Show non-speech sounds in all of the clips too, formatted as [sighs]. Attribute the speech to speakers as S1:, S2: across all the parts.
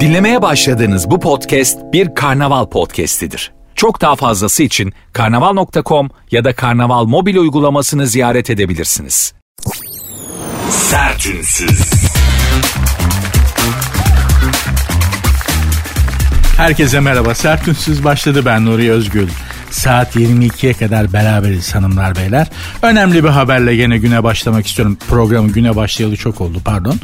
S1: Dinlemeye başladığınız bu podcast bir karnaval podcastidir. Çok daha fazlası için karnaval.com ya da karnaval mobil uygulamasını ziyaret edebilirsiniz. Sertünsüz.
S2: Herkese merhaba. Sertünsüz başladı ben Nuri Özgül. Saat 22'ye kadar beraberiz hanımlar beyler. Önemli bir haberle gene güne başlamak istiyorum. Programın güne başlayalı çok oldu pardon.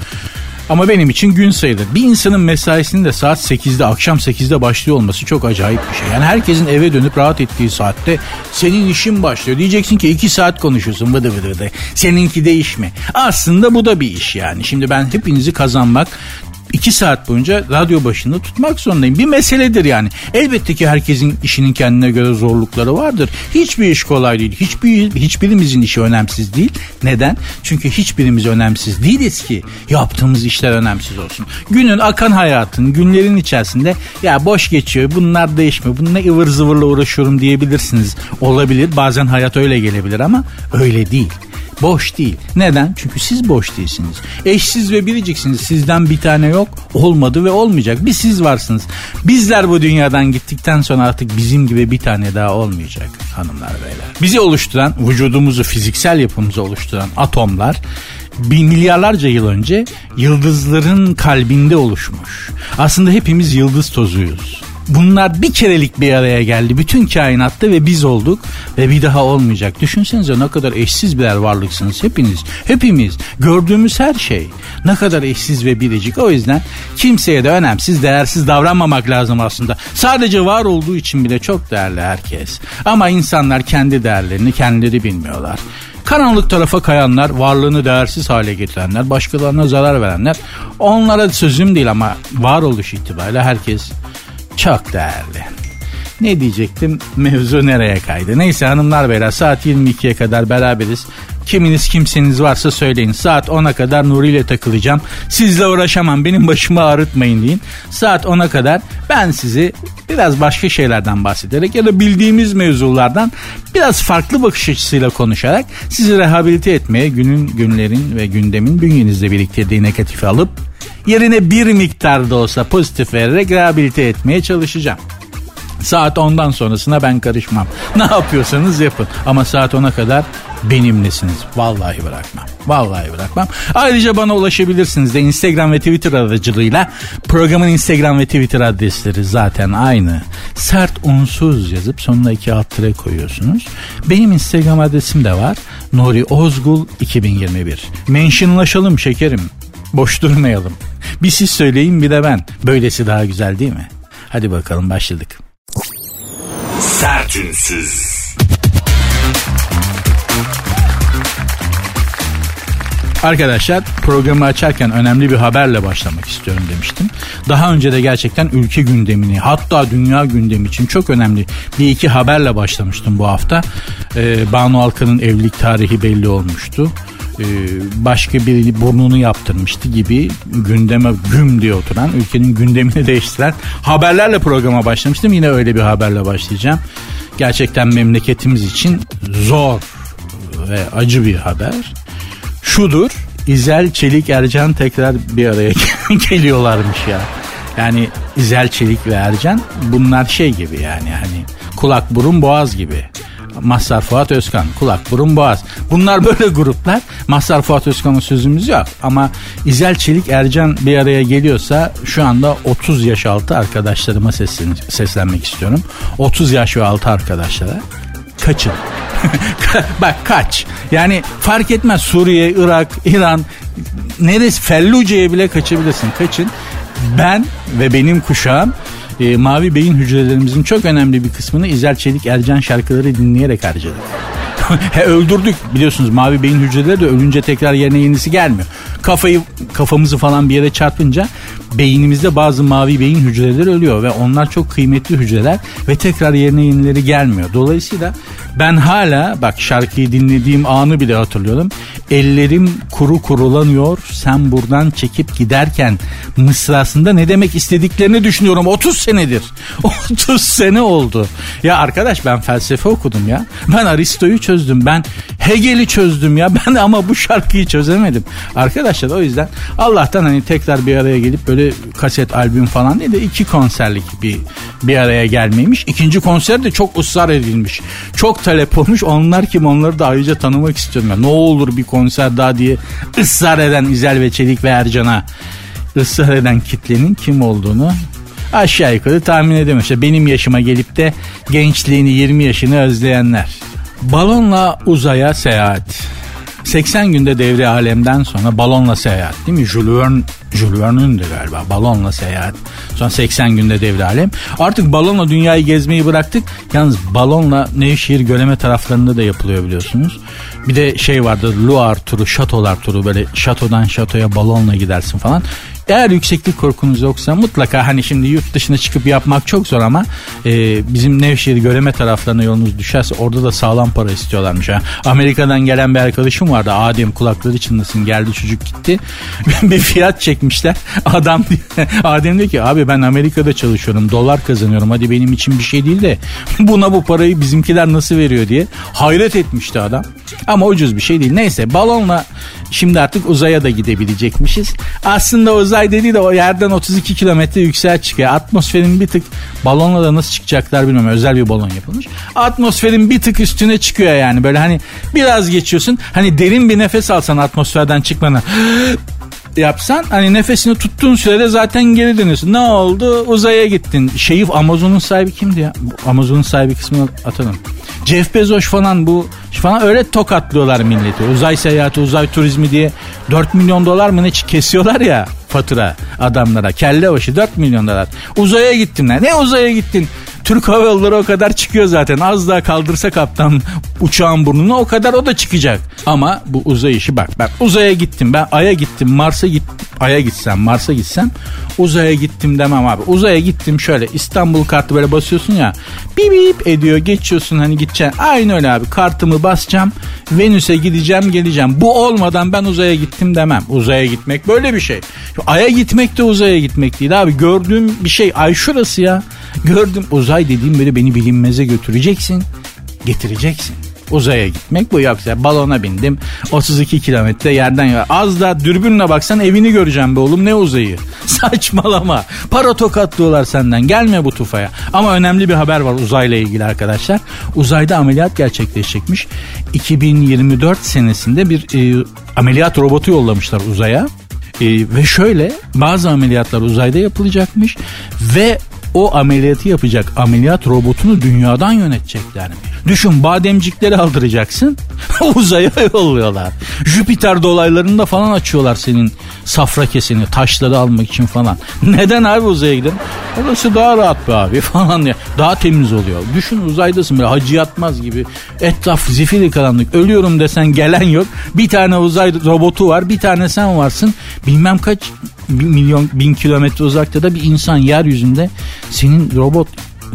S2: Ama benim için gün sayılır. Bir insanın mesaisinin de saat 8'de akşam 8'de başlıyor olması çok acayip bir şey. Yani herkesin eve dönüp rahat ettiği saatte senin işin başlıyor. Diyeceksin ki 2 saat konuşuyorsun vıdı vıdı vıdı. Seninki de iş mi? Aslında bu da bir iş yani. Şimdi ben hepinizi kazanmak, iki saat boyunca radyo başında tutmak zorundayım. Bir meseledir yani. Elbette ki herkesin işinin kendine göre zorlukları vardır. Hiçbir iş kolay değil. Hiçbir hiçbirimizin işi önemsiz değil. Neden? Çünkü hiçbirimiz önemsiz değiliz ki yaptığımız işler önemsiz olsun. Günün akan hayatın, günlerin içerisinde ya boş geçiyor. Bunlar değişmiyor. Bununla ıvır zıvırla uğraşıyorum diyebilirsiniz. Olabilir. Bazen hayat öyle gelebilir ama öyle değil. Boş değil. Neden? Çünkü siz boş değilsiniz. Eşsiz ve biriciksiniz. Sizden bir tane yok. Olmadı ve olmayacak. Bir siz varsınız. Bizler bu dünyadan gittikten sonra artık bizim gibi bir tane daha olmayacak hanımlar beyler. Bizi oluşturan, vücudumuzu, fiziksel yapımızı oluşturan atomlar bin milyarlarca yıl önce yıldızların kalbinde oluşmuş. Aslında hepimiz yıldız tozuyuz. Bunlar bir kerelik bir araya geldi bütün kainatta ve biz olduk ve bir daha olmayacak. Düşünsenize ne kadar eşsiz birer varlıksınız hepiniz. Hepimiz gördüğümüz her şey ne kadar eşsiz ve biricik. O yüzden kimseye de önemsiz, değersiz davranmamak lazım aslında. Sadece var olduğu için bile çok değerli herkes. Ama insanlar kendi değerlerini kendileri bilmiyorlar. Karanlık tarafa kayanlar, varlığını değersiz hale getirenler, başkalarına zarar verenler. Onlara sözüm değil ama varoluş itibariyle herkes çok değerli. Ne diyecektim? Mevzu nereye kaydı? Neyse hanımlar beyler saat 22'ye kadar beraberiz. Kiminiz kimseniz varsa söyleyin. Saat 10'a kadar Nuri ile takılacağım. Sizle uğraşamam benim başımı ağrıtmayın deyin. Saat 10'a kadar ben sizi biraz başka şeylerden bahsederek ya da bildiğimiz mevzulardan biraz farklı bakış açısıyla konuşarak sizi rehabilite etmeye günün, günlerin ve gündemin bünyenizde biriktirdiği negatifi alıp yerine bir miktar da olsa pozitif vererek rehabilite etmeye çalışacağım. Saat 10'dan sonrasına ben karışmam. [laughs] Ne yapıyorsanız yapın. Ama saat 10'a kadar benimlesiniz. Vallahi bırakmam. Vallahi bırakmam. Ayrıca bana ulaşabilirsiniz de Instagram ve Twitter aracılığıyla. Programın Instagram ve Twitter adresleri zaten aynı. Sert unsuz yazıp sonuna iki alt tire koyuyorsunuz. Benim Instagram adresim de var. Nuri Ozgul 2021. Mentionlaşalım şekerim. Boş durmayalım. Bir siz söyleyin bir de ben. Böylesi daha güzel değil mi? Hadi bakalım başladık.
S1: Sertünsüz.
S2: Arkadaşlar programı açarken önemli bir haberle başlamak istiyorum demiştim. Daha önce de gerçekten ülke gündemini hatta dünya gündemi için çok önemli bir iki haberle başlamıştım bu hafta. Ee, Banu Alkan'ın evlilik tarihi belli olmuştu. Ee, başka biri burnunu yaptırmıştı gibi gündeme güm diye oturan ülkenin gündemini [laughs] değiştiren haberlerle programa başlamıştım. Yine öyle bir haberle başlayacağım. Gerçekten memleketimiz için zor ve acı bir haber. Şudur İzel Çelik Ercan tekrar bir araya [laughs] geliyorlarmış ya. Yani İzel Çelik ve Ercan bunlar şey gibi yani hani kulak burun boğaz gibi. Mazhar Fuat Özkan, Kulak, Burun, Boğaz. Bunlar böyle gruplar. Mazhar Fuat Özkan'ın sözümüz yok. Ama İzel Çelik Ercan bir araya geliyorsa şu anda 30 yaş altı arkadaşlarıma seslen seslenmek istiyorum. 30 yaş ve altı arkadaşlara kaçın. [laughs] Bak kaç. Yani fark etmez Suriye, Irak, İran neresi Felluce'ye bile kaçabilirsin. Kaçın. Ben ve benim kuşağım e, mavi beyin hücrelerimizin çok önemli bir kısmını İzel Çelik Ercan şarkıları dinleyerek harcadık. [laughs] He, öldürdük biliyorsunuz mavi beyin hücreleri de ölünce tekrar yerine yenisi gelmiyor. Kafayı kafamızı falan bir yere çarpınca beynimizde bazı mavi beyin hücreleri ölüyor ve onlar çok kıymetli hücreler ve tekrar yerine yenileri gelmiyor. Dolayısıyla ben hala bak şarkıyı dinlediğim anı bile hatırlıyorum. Ellerim kuru kurulanıyor. Sen buradan çekip giderken mısrasında ne demek istediklerini düşünüyorum. 30 senedir. [laughs] 30 sene oldu. Ya arkadaş ben felsefe okudum ya. Ben Aristo'yu çözdüm. Ben Hegel'i çözdüm ya. [laughs] Ben ama bu şarkıyı çözemedim. Arkadaşlar o yüzden Allah'tan hani tekrar bir araya gelip böyle kaset albüm falan değil de iki konserlik bir bir araya gelmeymiş. İkinci konser de çok ısrar edilmiş. Çok talep olmuş. Onlar kim? Onları da ayrıca tanımak istiyorum ya. Ne olur bir konser daha diye ısrar eden İzel ve Çelik ve Ercan'a ısrar eden kitlenin kim olduğunu aşağı yukarı tahmin edemem. İşte benim yaşıma gelip de gençliğini 20 yaşını özleyenler. Balonla uzaya seyahat. 80 günde devre alemden sonra balonla seyahat değil mi? Jules Verne, Jules Verne'ün de galiba balonla seyahat. Sonra 80 günde devre alem. Artık balonla dünyayı gezmeyi bıraktık. Yalnız balonla Nevşehir Göleme taraflarında da yapılıyor biliyorsunuz. Bir de şey vardı Loire turu, şatolar turu böyle şatodan şatoya balonla gidersin falan. Eğer yükseklik korkunuz yoksa mutlaka hani şimdi yurt dışına çıkıp yapmak çok zor ama e, bizim Nevşehir Göreme taraflarına yolunuz düşerse orada da sağlam para istiyorlarmış. Ha. Amerika'dan gelen bir arkadaşım vardı Adem kulakları çınlasın geldi çocuk gitti [laughs] bir fiyat çekmişler adam [laughs] Adem diyor ki abi ben Amerika'da çalışıyorum dolar kazanıyorum hadi benim için bir şey değil de buna bu parayı bizimkiler nasıl veriyor diye hayret etmişti adam ama ucuz bir şey değil neyse balonla şimdi artık uzaya da gidebilecekmişiz aslında uzay dediği de o yerden 32 kilometre yüksel çıkıyor. Atmosferin bir tık balonla da nasıl çıkacaklar bilmiyorum. Özel bir balon yapılmış. Atmosferin bir tık üstüne çıkıyor yani. Böyle hani biraz geçiyorsun. Hani derin bir nefes alsan atmosferden çıkmana [gasps] yapsan hani nefesini tuttuğun sürede zaten geri dönüyorsun. Ne oldu? Uzaya gittin. Şeyi Amazon'un sahibi kimdi ya? Amazon'un sahibi kısmını atalım. Jeff Bezos falan bu falan öyle tokatlıyorlar milleti. Uzay seyahati, uzay turizmi diye 4 milyon dolar mı ne kesiyorlar ya fatura adamlara. Kelle başı 4 milyon dolar. Uzaya gittin. Ne uzaya gittin? Türk Hava Yolları o kadar çıkıyor zaten. Az daha kaldırsa kaptan uçağın burnunu o kadar o da çıkacak. Ama bu uzay işi bak ben uzaya gittim ben Ay'a gittim Mars'a gittim Ay'a gitsem Mars'a gitsem uzaya gittim demem abi. Uzaya gittim şöyle İstanbul kartı böyle basıyorsun ya bip bip ediyor geçiyorsun hani gideceksin. Aynı öyle abi kartımı basacağım Venüs'e gideceğim geleceğim. Bu olmadan ben uzaya gittim demem. Uzaya gitmek böyle bir şey. Ay'a gitmek de uzaya gitmek değil abi. Gördüğüm bir şey ay şurası ya. Gördüm uzay dediğim böyle beni bilinmeze götüreceksin. Getireceksin uzaya gitmek. Bu yoksa balona bindim. 32 kilometre yerden ya az da dürbünle baksan evini göreceğim be oğlum ne uzayı? [laughs] Saçmalama. Para tokatlıyorlar senden gelme bu tufaya. Ama önemli bir haber var uzayla ilgili arkadaşlar. Uzayda ameliyat gerçekleşecekmiş. 2024 senesinde bir e, ameliyat robotu yollamışlar uzaya. E, ve şöyle bazı ameliyatlar uzayda yapılacakmış ve o ameliyatı yapacak ameliyat robotunu dünyadan yönetecekler mi? Düşün bademcikleri aldıracaksın [laughs] uzaya yolluyorlar. Jüpiter dolaylarında falan açıyorlar senin safra kesini taşları almak için falan. Neden abi uzaya gidelim? Orası daha rahat be abi [laughs] falan ya. Daha temiz oluyor. Düşün uzaydasın böyle hacı yatmaz gibi. Etraf zifiri karanlık. Ölüyorum desen gelen yok. Bir tane uzay robotu var. Bir tane sen varsın. Bilmem kaç milyon bin kilometre uzakta da bir insan yeryüzünde senin robot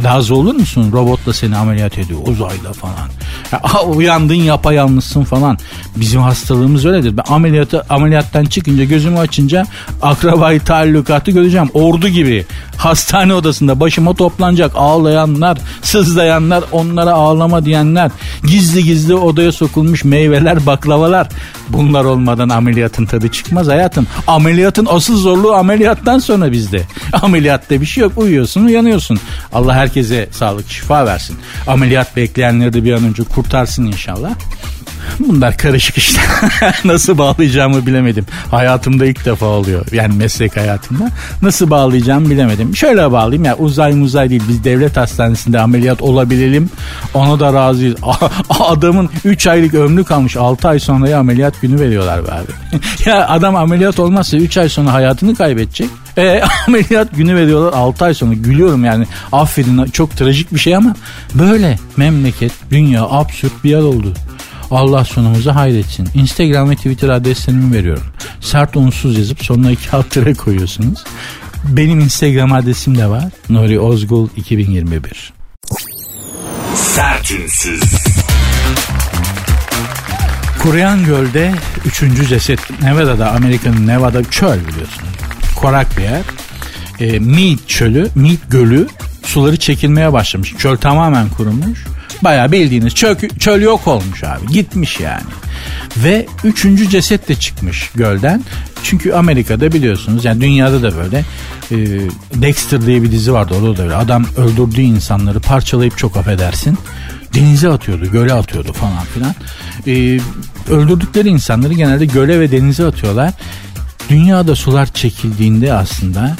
S2: Razı olur musun? Robotla seni ameliyat ediyor uzayda falan. Ya, uyandın yapayalnızsın falan. Bizim hastalığımız öyledir. Ben ameliyatı, ameliyattan çıkınca gözümü açınca akrabayı taallukatı göreceğim. Ordu gibi hastane odasında başıma toplanacak ağlayanlar, sızlayanlar, onlara ağlama diyenler, gizli gizli odaya sokulmuş meyveler, baklavalar. Bunlar olmadan ameliyatın tadı çıkmaz hayatım. Ameliyatın asıl zorluğu ameliyattan sonra bizde. Ameliyatta bir şey yok. Uyuyorsun, uyanıyorsun. Allah herkese sağlık, şifa versin. Ameliyat bekleyenleri de bir an önce kurtarsın inşallah. Bunlar karışık işte. [laughs] Nasıl bağlayacağımı bilemedim. Hayatımda ilk defa oluyor. Yani meslek hayatımda. Nasıl bağlayacağımı bilemedim. Şöyle bağlayayım ya uzay muzay değil. Biz devlet hastanesinde ameliyat olabilelim. Ona da razıyız. [laughs] Adamın 3 aylık ömrü kalmış. 6 ay sonra ameliyat günü veriyorlar be abi. [laughs] ya adam ameliyat olmazsa 3 ay sonra hayatını kaybedecek. E, [laughs] ameliyat günü veriyorlar 6 ay sonra. Gülüyorum yani. Affedin çok trajik bir şey ama böyle memleket, dünya absürt bir yer oldu. Allah sonumuzu hayretsin. Instagram ve Twitter adreslerimi veriyorum. Sert unsuz yazıp sonuna iki alt tere koyuyorsunuz. Benim Instagram adresim de var. Nuri Ozgul 2021. Sertünsüz. Kuruyan gölde üçüncü ceset Nevada'da Amerika'nın Nevada çöl biliyorsunuz. Korak bir yer. E, Mead çölü, Mead gölü suları çekilmeye başlamış. Çöl tamamen kurumuş. Baya bildiğiniz çöl, çöl yok olmuş abi. Gitmiş yani. Ve üçüncü ceset de çıkmış gölden. Çünkü Amerika'da biliyorsunuz yani dünyada da böyle e, Dexter diye bir dizi vardı orada da öyle. Adam öldürdüğü insanları parçalayıp çok affedersin denize atıyordu, göle atıyordu falan filan. Ee, öldürdükleri insanları genelde göle ve denize atıyorlar. Dünyada sular çekildiğinde aslında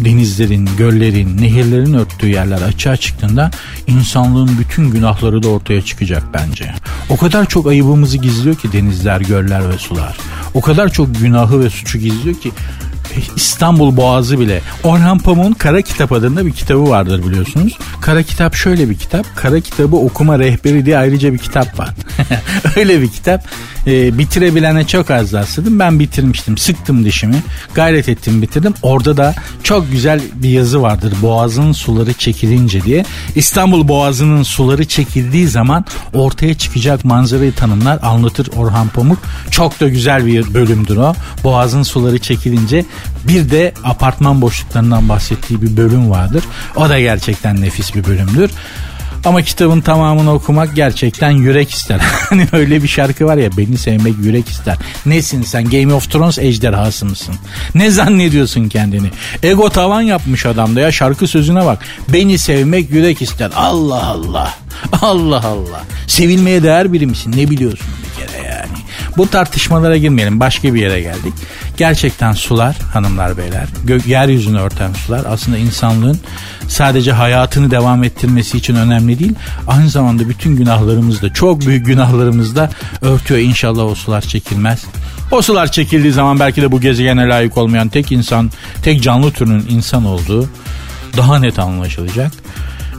S2: denizlerin, göllerin, nehirlerin örttüğü yerler açığa çıktığında insanlığın bütün günahları da ortaya çıkacak bence. O kadar çok ayıbımızı gizliyor ki denizler, göller ve sular. O kadar çok günahı ve suçu gizliyor ki İstanbul Boğazı bile. Orhan Pamuk'un Kara Kitap adında bir kitabı vardır biliyorsunuz. Kara Kitap şöyle bir kitap. Kara Kitabı okuma rehberi diye ayrıca bir kitap var. [laughs] Öyle bir kitap. E, bitirebilene çok az rastladım. Ben bitirmiştim. Sıktım dişimi. Gayret ettim bitirdim. Orada da çok güzel bir yazı vardır. Boğazın suları çekilince diye. İstanbul Boğazı'nın suları çekildiği zaman ortaya çıkacak manzarayı tanımlar anlatır Orhan Pamuk. Çok da güzel bir bölümdür o. Boğazın suları çekilince bir de apartman boşluklarından bahsettiği bir bölüm vardır. O da gerçekten nefis bir bölümdür. Ama kitabın tamamını okumak gerçekten yürek ister. [laughs] Hani öyle bir şarkı var ya beni sevmek yürek ister. Nesin sen Game of Thrones ejderhası mısın? Ne zannediyorsun kendini? Ego tavan yapmış adamda ya şarkı sözüne bak. Beni sevmek yürek ister. Allah Allah. [laughs] Allah Allah. Sevilmeye değer biri misin? Ne biliyorsun bir kere yani? Bu tartışmalara girmeyelim. Başka bir yere geldik. Gerçekten sular hanımlar beyler, gö- yeryüzünü örten sular aslında insanlığın sadece hayatını devam ettirmesi için önemli değil. Aynı zamanda bütün günahlarımızda, çok büyük günahlarımızda örtüyor. İnşallah o sular çekilmez. O sular çekildiği zaman belki de bu gezegene layık olmayan tek insan, tek canlı türünün insan olduğu daha net anlaşılacak.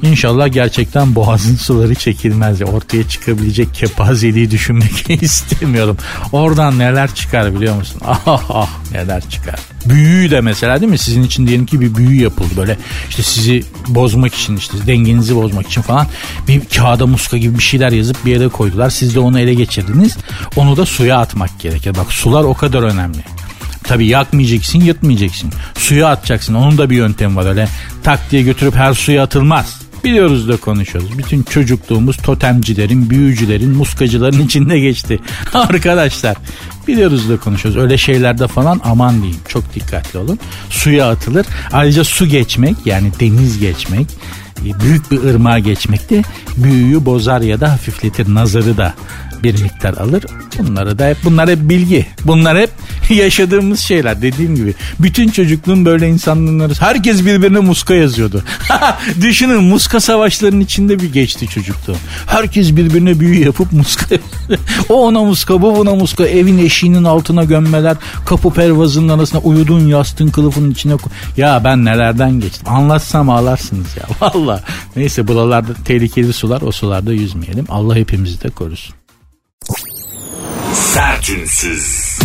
S2: İnşallah gerçekten boğazın [laughs] suları çekilmez. Ortaya çıkabilecek kepazeliği düşünmek [laughs] istemiyorum. Oradan neler çıkar biliyor musun? [laughs] Ah ah neler çıkar. Büyüyü de mesela değil mi? Sizin için diyelim ki bir büyü yapıldı. Böyle işte sizi bozmak için işte dengenizi bozmak için falan bir kağıda muska gibi bir şeyler yazıp bir yere koydular. Siz de onu ele geçirdiniz. Onu da suya atmak gerekir. Bak sular o kadar önemli. Tabii yakmayacaksın, yutmayacaksın. Suya atacaksın. Onun da bir yöntemi var öyle. Tak diye götürüp her suya atılmaz. Biliyoruz da konuşuyoruz. Bütün çocukluğumuz totemcilerin, büyücülerin, muskacıların [laughs] içinde geçti. Arkadaşlar biliyoruz da konuşuyoruz. Öyle şeylerde falan aman diyeyim. Çok dikkatli olun. Suya atılır. Ayrıca su geçmek yani deniz geçmek büyük bir ırmağa geçmek de büyüyü bozar ya da hafifletir. Nazarı da bir miktar alır. Bunları da hep bunlar hep bilgi. Bunlar hep [laughs] yaşadığımız şeyler dediğim gibi. Bütün çocukluğun böyle insanları herkes birbirine muska yazıyordu. [laughs] Düşünün muska savaşlarının içinde bir geçti çocukluğu. Herkes birbirine büyü yapıp muska [laughs] O ona muska bu buna muska evin eşiğinin altına gömmeler kapı pervazının arasına uyudun yastığın kılıfının içine ya ben nelerden geçtim anlatsam ağlarsınız ya valla neyse buralarda tehlikeli sular o sularda yüzmeyelim Allah hepimizi de korusun. Sertünsüz.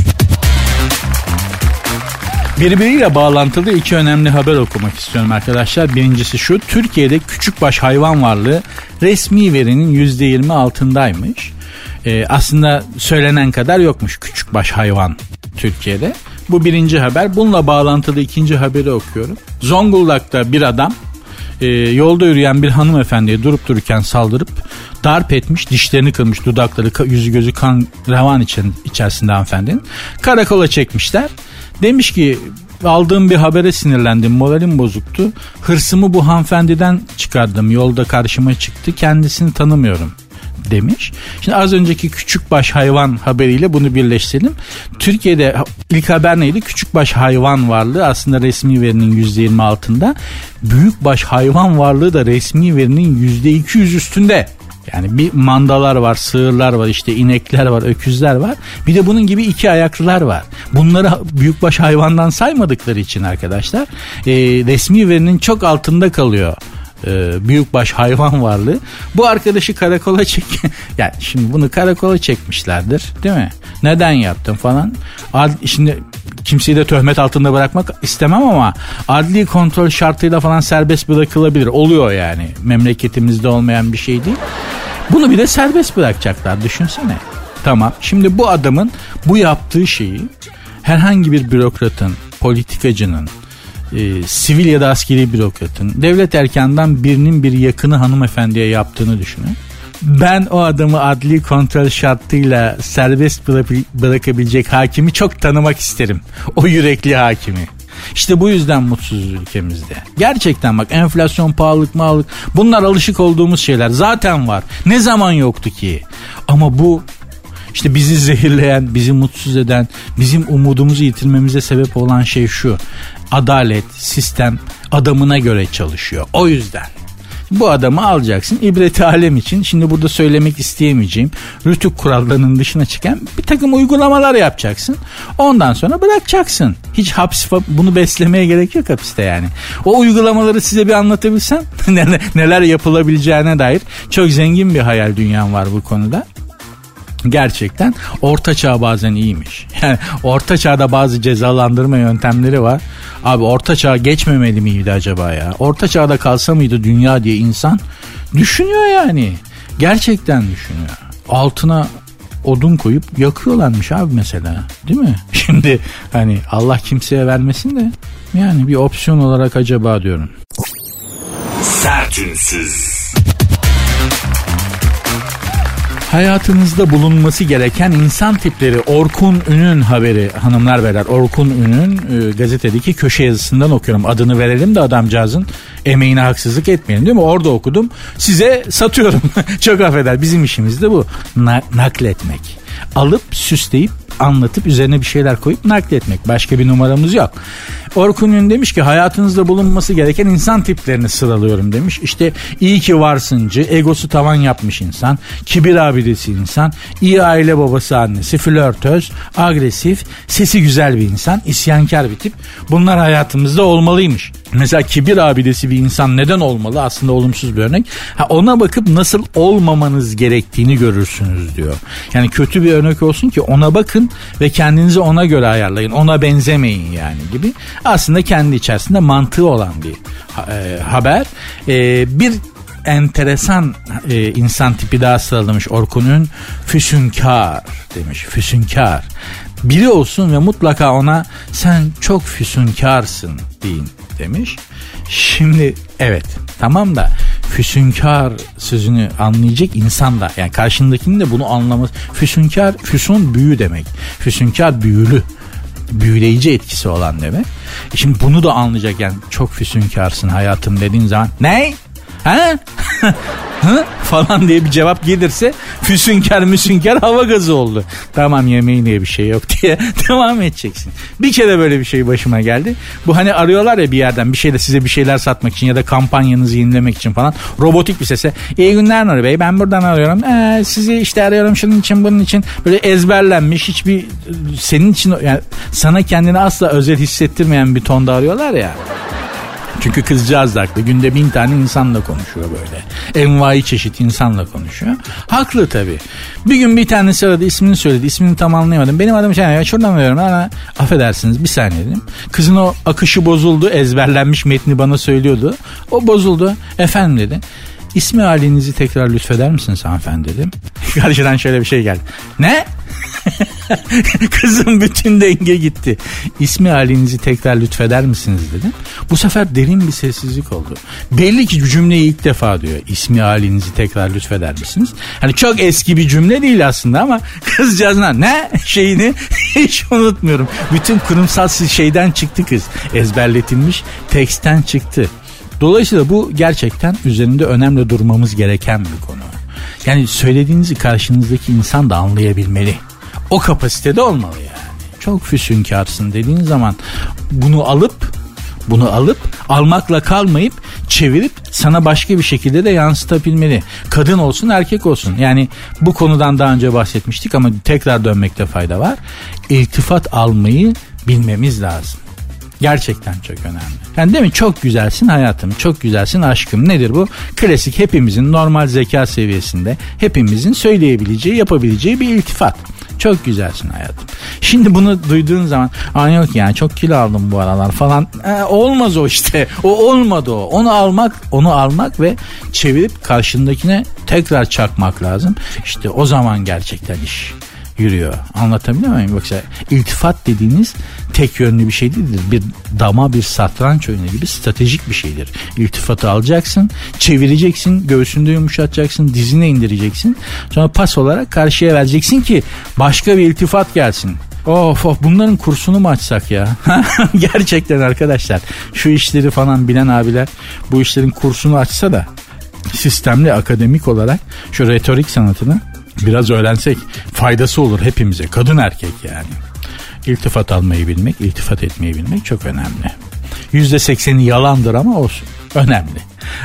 S2: Birbiriyle bağlantılı iki önemli haber okumak istiyorum arkadaşlar. Birincisi şu, Türkiye'de küçükbaş hayvan varlığı resmi verinin %20 altındaymış. Ee, aslında söylenen kadar yokmuş küçükbaş hayvan Türkiye'de. Bu birinci haber. Bununla bağlantılı ikinci haberi okuyorum. Zonguldak'ta bir adam e, yolda yürüyen bir hanımefendiye durup dururken saldırıp darp etmiş, dişlerini kırmış, dudakları, yüzü gözü kan revan için, içerisinde hanımefendinin. Karakola çekmişler. Demiş ki aldığım bir habere sinirlendim moralim bozuktu. Hırsımı bu hanımefendiden çıkardım yolda karşıma çıktı kendisini tanımıyorum demiş. Şimdi az önceki küçük baş hayvan haberiyle bunu birleştirelim. Türkiye'de ilk haber neydi? Küçük baş hayvan varlığı aslında resmi verinin %20 altında. Büyük baş hayvan varlığı da resmi verinin %200 üstünde. Yani bir mandalar var, sığırlar var, işte inekler var, öküzler var. Bir de bunun gibi iki ayaklılar var. Bunları büyükbaş hayvandan saymadıkları için arkadaşlar e, resmi verinin çok altında kalıyor e, büyükbaş hayvan varlığı. Bu arkadaşı karakola çek. [laughs] yani şimdi bunu karakola çekmişlerdir, değil mi? Neden yaptın falan. Ad, şimdi kimseyi de töhmet altında bırakmak istemem ama adli kontrol şartıyla falan serbest bırakılabilir. Oluyor yani. Memleketimizde olmayan bir şey değil. Bunu bir de serbest bırakacaklar düşünsene. Tamam. Şimdi bu adamın bu yaptığı şeyi herhangi bir bürokratın, politikacının, e, sivil ya da askeri bürokratın, devlet erkanından birinin bir yakını hanımefendiye yaptığını düşünün. Ben o adamı adli kontrol şartıyla serbest bırakabilecek hakimi çok tanımak isterim. O yürekli hakimi. İşte bu yüzden mutsuzuz ülkemizde. Gerçekten bak enflasyon, pahalılık, mağlık bunlar alışık olduğumuz şeyler. Zaten var. Ne zaman yoktu ki? Ama bu işte bizi zehirleyen, bizi mutsuz eden, bizim umudumuzu yitirmemize sebep olan şey şu. Adalet, sistem adamına göre çalışıyor. O yüzden. Bu adamı alacaksın ibret alem için. Şimdi burada söylemek isteyemeyeceğim. Rütük kurallarının dışına çıkan bir takım uygulamalar yapacaksın. Ondan sonra bırakacaksın. Hiç hapis bunu beslemeye gerek yok hapiste yani. O uygulamaları size bir anlatabilsem [laughs] neler yapılabileceğine dair çok zengin bir hayal dünyam var bu konuda gerçekten orta çağ bazen iyiymiş. [laughs] Yani orta çağda bazı cezalandırma yöntemleri var. Abi orta çağ geçmemeli miydi acaba ya? Orta çağda kalsa mıydı dünya diye insan düşünüyor yani. Gerçekten düşünüyor. Altına odun koyup yakıyorlarmış abi mesela. Değil mi? [laughs] Şimdi hani Allah kimseye vermesin de yani bir opsiyon olarak acaba diyorum. Sertünsüz. Hayatınızda bulunması gereken insan tipleri Orkun Ün'ün haberi hanımlar beyler. Orkun Ün'ün e, gazetedeki köşe yazısından okuyorum. Adını verelim de adamcağızın emeğine haksızlık etmeyelim değil mi? Orada okudum. Size satıyorum. [laughs] Çok affeder. Bizim işimiz de bu. Na- nakletmek. Alıp süsleyip anlatıp üzerine bir şeyler koyup nakletmek. Başka bir numaramız yok. Orkun Ün demiş ki hayatınızda bulunması gereken insan tiplerini sıralıyorum demiş. İşte iyi ki varsıncı, egosu tavan yapmış insan, kibir abidesi insan, iyi aile babası annesi, flörtöz, agresif, sesi güzel bir insan, isyankar bir tip. Bunlar hayatımızda olmalıymış. Mesela kibir abidesi bir insan neden olmalı? Aslında olumsuz bir örnek. Ha, ona bakıp nasıl olmamanız gerektiğini görürsünüz diyor. Yani kötü bir örnek olsun ki ona bakın ve kendinizi ona göre ayarlayın. Ona benzemeyin yani gibi. Aslında kendi içerisinde mantığı olan bir e, haber. E, bir enteresan e, insan tipi daha sıralamış Orkun'un füsünkar demiş füsünkar. Biri olsun ve mutlaka ona sen çok füsünkarsın deyin demiş. Şimdi evet tamam da füsünkar sözünü anlayacak insan da yani karşındakinin de bunu anlaması. Füsünkar, füsun büyü demek. Füsünkar büyülü büyüleyici etkisi olan demek. E şimdi bunu da anlayacak yani çok füsünkarsın hayatım dediğin zaman ne? [laughs] Hı? falan diye bir cevap gelirse füsünker müsünker hava gazı oldu. Tamam yemeğin diye bir şey yok [laughs] diye devam edeceksin. Bir kere böyle bir şey başıma geldi. Bu hani arıyorlar ya bir yerden bir şeyde size bir şeyler satmak için ya da kampanyanızı yenilemek için falan robotik bir sese. İyi günler Nuri Bey ben buradan arıyorum. Ee, sizi işte arıyorum şunun için bunun için böyle ezberlenmiş hiçbir senin için yani sana kendini asla özel hissettirmeyen bir tonda arıyorlar ya. Çünkü kızcağız da haklı. Günde bin tane insanla konuşuyor böyle. Envai çeşit insanla konuşuyor. Haklı tabii. Bir gün bir tanesi aradı ismini söyledi. İsmini tam anlayamadım. Benim adım şey ya şuradan arıyorum ama affedersiniz bir saniye dedim. Kızın o akışı bozuldu. Ezberlenmiş metni bana söylüyordu. O bozuldu. Efendim dedi. İsmi halinizi tekrar lütfeder misiniz hanımefendi dedim. [laughs] Karşıdan şöyle bir şey geldi. Ne? [laughs] [laughs] Kızım bütün denge gitti. İsmi halinizi tekrar lütfeder misiniz dedim. Bu sefer derin bir sessizlik oldu. Belli ki cümleyi ilk defa diyor. İsmi halinizi tekrar lütfeder misiniz? Hani çok eski bir cümle değil aslında ama [laughs] kızcağızına ne şeyini [laughs] hiç unutmuyorum. Bütün kurumsal şeyden çıktı kız. Ezberletilmiş teksten çıktı. Dolayısıyla bu gerçekten üzerinde önemli durmamız gereken bir konu. Yani söylediğinizi karşınızdaki insan da anlayabilmeli. O kapasitede olmalı yani. Çok füsünkarsın dediğin zaman bunu alıp bunu alıp almakla kalmayıp çevirip sana başka bir şekilde de yansıtabilmeli. Kadın olsun erkek olsun. Yani bu konudan daha önce bahsetmiştik ama tekrar dönmekte fayda var. İltifat almayı bilmemiz lazım. Gerçekten çok önemli. Yani değil mi? Çok güzelsin hayatım, çok güzelsin aşkım. Nedir bu? Klasik hepimizin normal zeka seviyesinde hepimizin söyleyebileceği, yapabileceği bir iltifat. Çok güzelsin hayatım. Şimdi bunu duyduğun zaman Aa yok yani çok kilo aldım bu aralar falan. E, olmaz o işte. O olmadı o. Onu almak, onu almak ve çevirip karşındakine tekrar çakmak lazım. İşte o zaman gerçekten iş yürüyor. Anlatabiliyor muyum? Yoksa iltifat dediğiniz tek yönlü bir şey değildir. Bir dama bir satranç oyunu gibi stratejik bir şeydir. İltifatı alacaksın, çevireceksin, göğsünde yumuşatacaksın, dizine indireceksin. Sonra pas olarak karşıya vereceksin ki başka bir iltifat gelsin. Of of bunların kursunu mu açsak ya? [laughs] Gerçekten arkadaşlar şu işleri falan bilen abiler bu işlerin kursunu açsa da sistemli akademik olarak şu retorik sanatını biraz öğrensek faydası olur hepimize kadın erkek yani. İltifat almayı bilmek, iltifat etmeyi bilmek çok önemli. %80'i yalandır ama olsun. Önemli.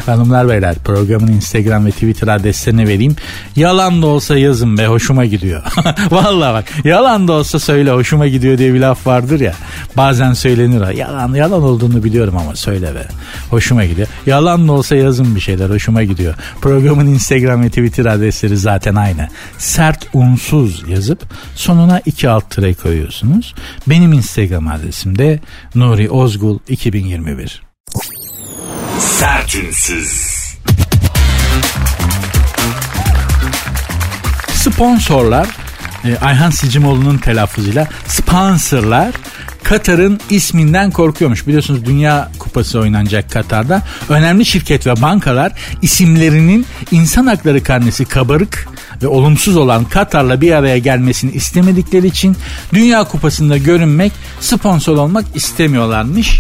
S2: Hanımlar beyler programın Instagram ve Twitter adreslerini vereyim. Yalan da olsa yazın be hoşuma gidiyor. [laughs] Vallahi bak yalan da olsa söyle hoşuma gidiyor diye bir laf vardır ya. Bazen söylenir yalan yalan olduğunu biliyorum ama söyle be. Hoşuma gidiyor. Yalan da olsa yazın bir şeyler hoşuma gidiyor. Programın Instagram ve Twitter adresleri zaten aynı. Sert unsuz yazıp sonuna iki alt tıra koyuyorsunuz. Benim Instagram adresim de Nuri Ozgul 2021. Sertünsüz. Sponsorlar e, Ayhan Sicimoğlu'nun telaffuzuyla sponsorlar Katar'ın isminden korkuyormuş. Biliyorsunuz Dünya Kupası oynanacak Katar'da. Önemli şirket ve bankalar isimlerinin insan hakları karnesi kabarık ve olumsuz olan Katar'la bir araya gelmesini istemedikleri için Dünya Kupası'nda görünmek, sponsor olmak istemiyorlarmış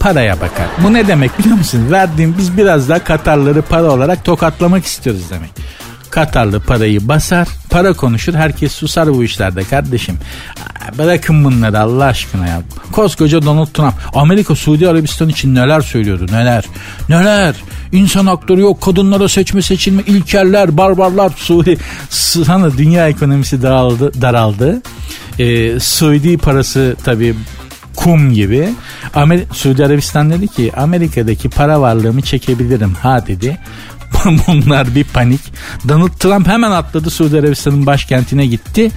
S2: paraya bakar. Bu ne demek biliyor musun? Verdiğim biz biraz daha Katarları para olarak tokatlamak istiyoruz demek. Katarlı parayı basar, para konuşur, herkes susar bu işlerde kardeşim. Bırakın bunları Allah aşkına ya. Koskoca Donald Trump Amerika Suudi Arabistan için neler söylüyordu neler neler. İnsan hakları yok kadınlara seçme seçilme ilkeller barbarlar Suudi sana dünya ekonomisi daraldı, daraldı. Ee, Suudi parası tabii kum gibi. Amer Suudi Arabistan dedi ki Amerika'daki para varlığımı çekebilirim ha dedi. [laughs] Bunlar bir panik. Donald Trump hemen atladı Suudi Arabistan'ın başkentine gitti.